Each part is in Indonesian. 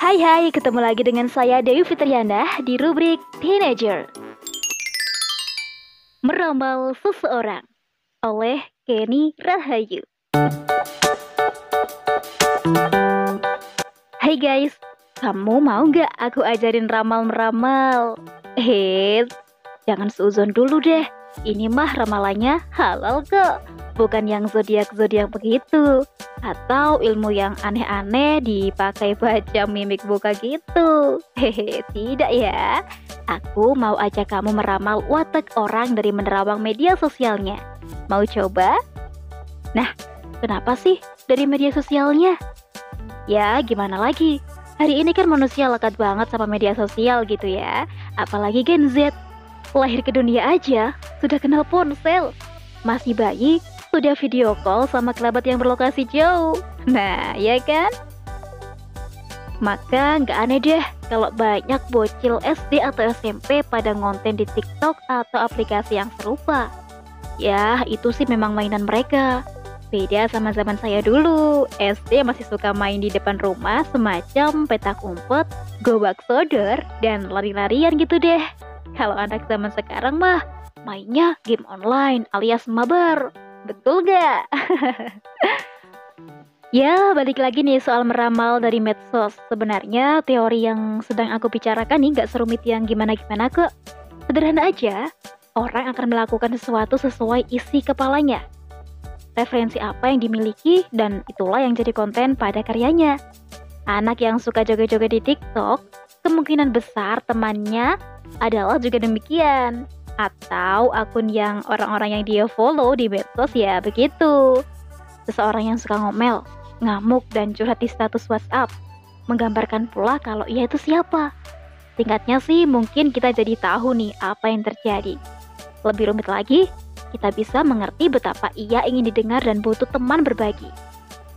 Hai hai, ketemu lagi dengan saya Dewi Fitriana di rubrik Teenager. Meramal Seseorang oleh Kenny Rahayu. Hai guys, kamu mau nggak aku ajarin ramal meramal? Eh, jangan seuzon dulu deh. Ini mah ramalannya halal kok bukan yang zodiak-zodiak begitu atau ilmu yang aneh-aneh dipakai baca mimik buka gitu. Hehe, tidak ya. Aku mau ajak kamu meramal watak orang dari menerawang media sosialnya. Mau coba? Nah, kenapa sih dari media sosialnya? Ya, gimana lagi? Hari ini kan manusia lekat banget sama media sosial gitu ya. Apalagi Gen Z. Lahir ke dunia aja, sudah kenal ponsel. Masih bayi, sudah video call sama kerabat yang berlokasi jauh. Nah, ya kan? Maka nggak aneh deh kalau banyak bocil SD atau SMP pada ngonten di TikTok atau aplikasi yang serupa. Ya, itu sih memang mainan mereka. Beda sama zaman saya dulu, SD masih suka main di depan rumah semacam petak umpet, gobak sodor, dan lari-larian gitu deh. Kalau anak zaman sekarang mah mainnya game online alias mabar. Betul gak? ya, balik lagi nih soal meramal dari medsos. Sebenarnya teori yang sedang aku bicarakan nih gak serumit yang gimana-gimana kok. Sederhana aja, orang akan melakukan sesuatu sesuai isi kepalanya. Referensi apa yang dimiliki dan itulah yang jadi konten pada karyanya. Anak yang suka joget-joget di TikTok, kemungkinan besar temannya adalah juga demikian atau akun yang orang-orang yang dia follow di medsos ya begitu. Seseorang yang suka ngomel, ngamuk dan curhat di status WhatsApp, menggambarkan pula kalau ia itu siapa. Tingkatnya sih mungkin kita jadi tahu nih apa yang terjadi. Lebih rumit lagi, kita bisa mengerti betapa ia ingin didengar dan butuh teman berbagi.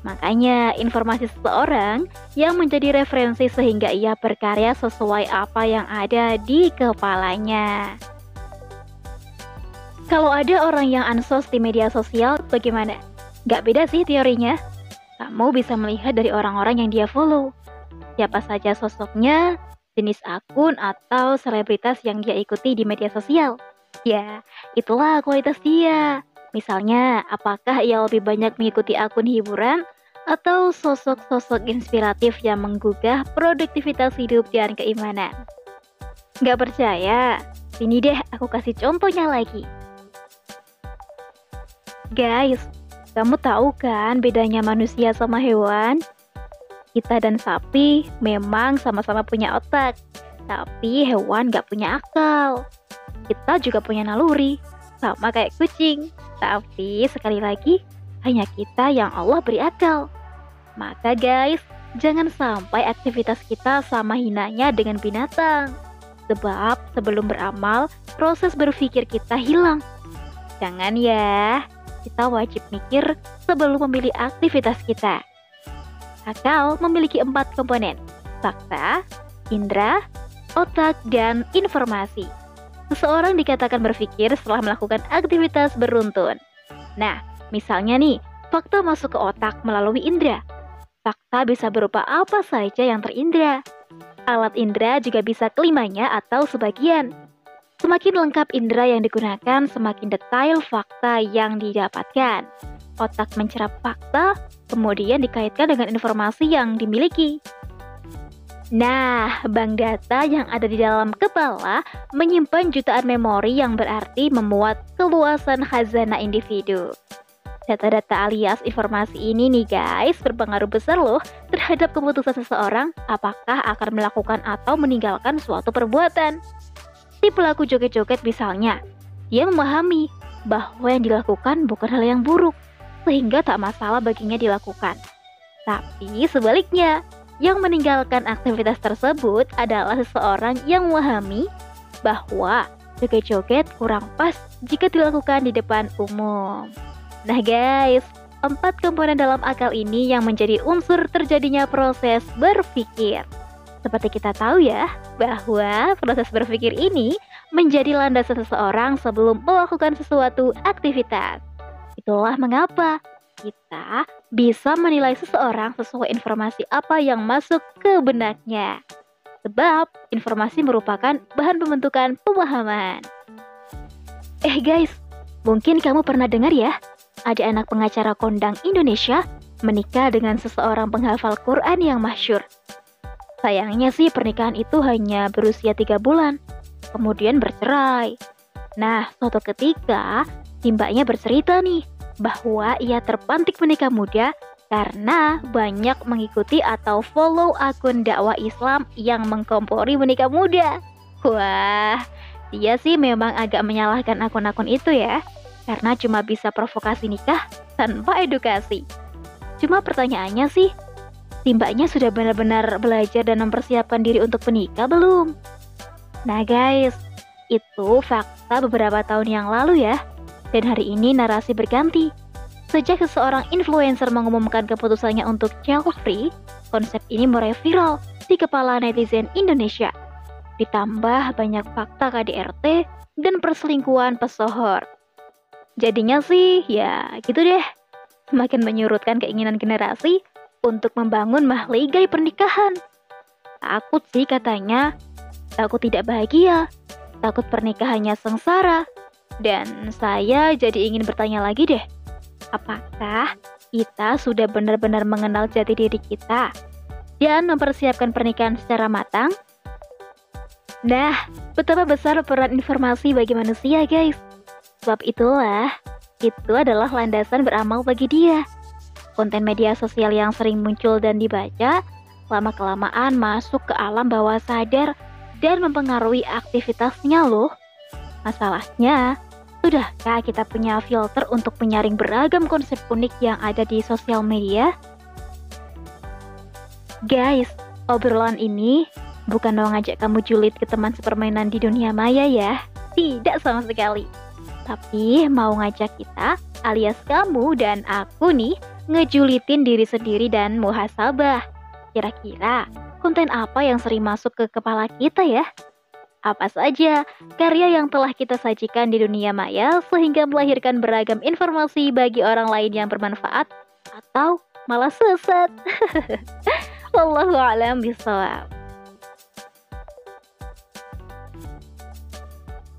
Makanya, informasi seseorang yang menjadi referensi sehingga ia berkarya sesuai apa yang ada di kepalanya. Kalau ada orang yang ansos di media sosial, bagaimana? Gak beda sih teorinya. Kamu bisa melihat dari orang-orang yang dia follow. Siapa saja sosoknya, jenis akun, atau selebritas yang dia ikuti di media sosial. Ya, itulah kualitas dia. Misalnya, apakah ia lebih banyak mengikuti akun hiburan atau sosok-sosok inspiratif yang menggugah produktivitas hidup dan keimanan? Gak percaya? Sini deh aku kasih contohnya lagi. Guys, kamu tahu kan bedanya manusia sama hewan? Kita dan sapi memang sama-sama punya otak, tapi hewan gak punya akal. Kita juga punya naluri, sama kayak kucing. Tapi sekali lagi, hanya kita yang Allah beri akal. Maka guys, jangan sampai aktivitas kita sama hinanya dengan binatang. Sebab sebelum beramal, proses berpikir kita hilang. Jangan ya kita wajib mikir sebelum memilih aktivitas kita. Akal memiliki empat komponen, fakta, indera, otak, dan informasi. Seseorang dikatakan berpikir setelah melakukan aktivitas beruntun. Nah, misalnya nih, fakta masuk ke otak melalui indera. Fakta bisa berupa apa saja yang terindra. Alat indera juga bisa kelimanya atau sebagian. Semakin lengkap indera yang digunakan, semakin detail fakta yang didapatkan. Otak mencerap fakta, kemudian dikaitkan dengan informasi yang dimiliki. Nah, bank data yang ada di dalam kepala menyimpan jutaan memori yang berarti memuat keluasan khazanah individu. Data-data alias informasi ini nih guys berpengaruh besar loh terhadap keputusan seseorang apakah akan melakukan atau meninggalkan suatu perbuatan. Si pelaku joget-joget misalnya, dia memahami bahwa yang dilakukan bukan hal yang buruk, sehingga tak masalah baginya dilakukan. Tapi sebaliknya, yang meninggalkan aktivitas tersebut adalah seseorang yang memahami bahwa joget-joget kurang pas jika dilakukan di depan umum. Nah guys, empat komponen dalam akal ini yang menjadi unsur terjadinya proses berpikir. Seperti kita tahu ya, bahwa proses berpikir ini menjadi landasan seseorang sebelum melakukan sesuatu aktivitas. Itulah mengapa kita bisa menilai seseorang sesuai informasi apa yang masuk ke benaknya. Sebab informasi merupakan bahan pembentukan pemahaman. Eh guys, mungkin kamu pernah dengar ya, ada anak pengacara kondang Indonesia menikah dengan seseorang penghafal Quran yang masyur. Sayangnya sih pernikahan itu hanya berusia tiga bulan, kemudian bercerai. Nah, suatu ketika, Simbaknya bercerita nih, bahwa ia terpantik menikah muda karena banyak mengikuti atau follow akun dakwah Islam yang mengkompori menikah muda. Wah, dia sih memang agak menyalahkan akun-akun itu ya, karena cuma bisa provokasi nikah tanpa edukasi. Cuma pertanyaannya sih, Simbaknya sudah benar-benar belajar dan mempersiapkan diri untuk menikah belum? Nah guys, itu fakta beberapa tahun yang lalu ya. Dan hari ini narasi berganti. Sejak seseorang influencer mengumumkan keputusannya untuk child free, konsep ini mulai viral di kepala netizen Indonesia. Ditambah banyak fakta KDRT dan perselingkuhan pesohor. Jadinya sih ya gitu deh. Semakin menyurutkan keinginan generasi untuk membangun mahligai pernikahan. Takut sih katanya, takut tidak bahagia, takut pernikahannya sengsara, dan saya jadi ingin bertanya lagi deh, apakah kita sudah benar-benar mengenal jati diri kita dan mempersiapkan pernikahan secara matang? Nah, betapa besar peran informasi bagi manusia, guys. Sebab itulah, itu adalah landasan beramal bagi dia. Konten media sosial yang sering muncul dan dibaca, lama-kelamaan masuk ke alam bawah sadar dan mempengaruhi aktivitasnya loh. Masalahnya, sudahkah kita punya filter untuk menyaring beragam konsep unik yang ada di sosial media? Guys, obrolan ini bukan mau ngajak kamu julid ke teman sepermainan di dunia maya ya. Tidak sama sekali. Tapi mau ngajak kita, alias kamu dan aku nih, ngejulitin diri sendiri dan muhasabah. Kira-kira konten apa yang sering masuk ke kepala kita ya? apa saja karya yang telah kita sajikan di dunia maya sehingga melahirkan beragam informasi bagi orang lain yang bermanfaat atau malah sesat. Wallahu a'lam bishawab.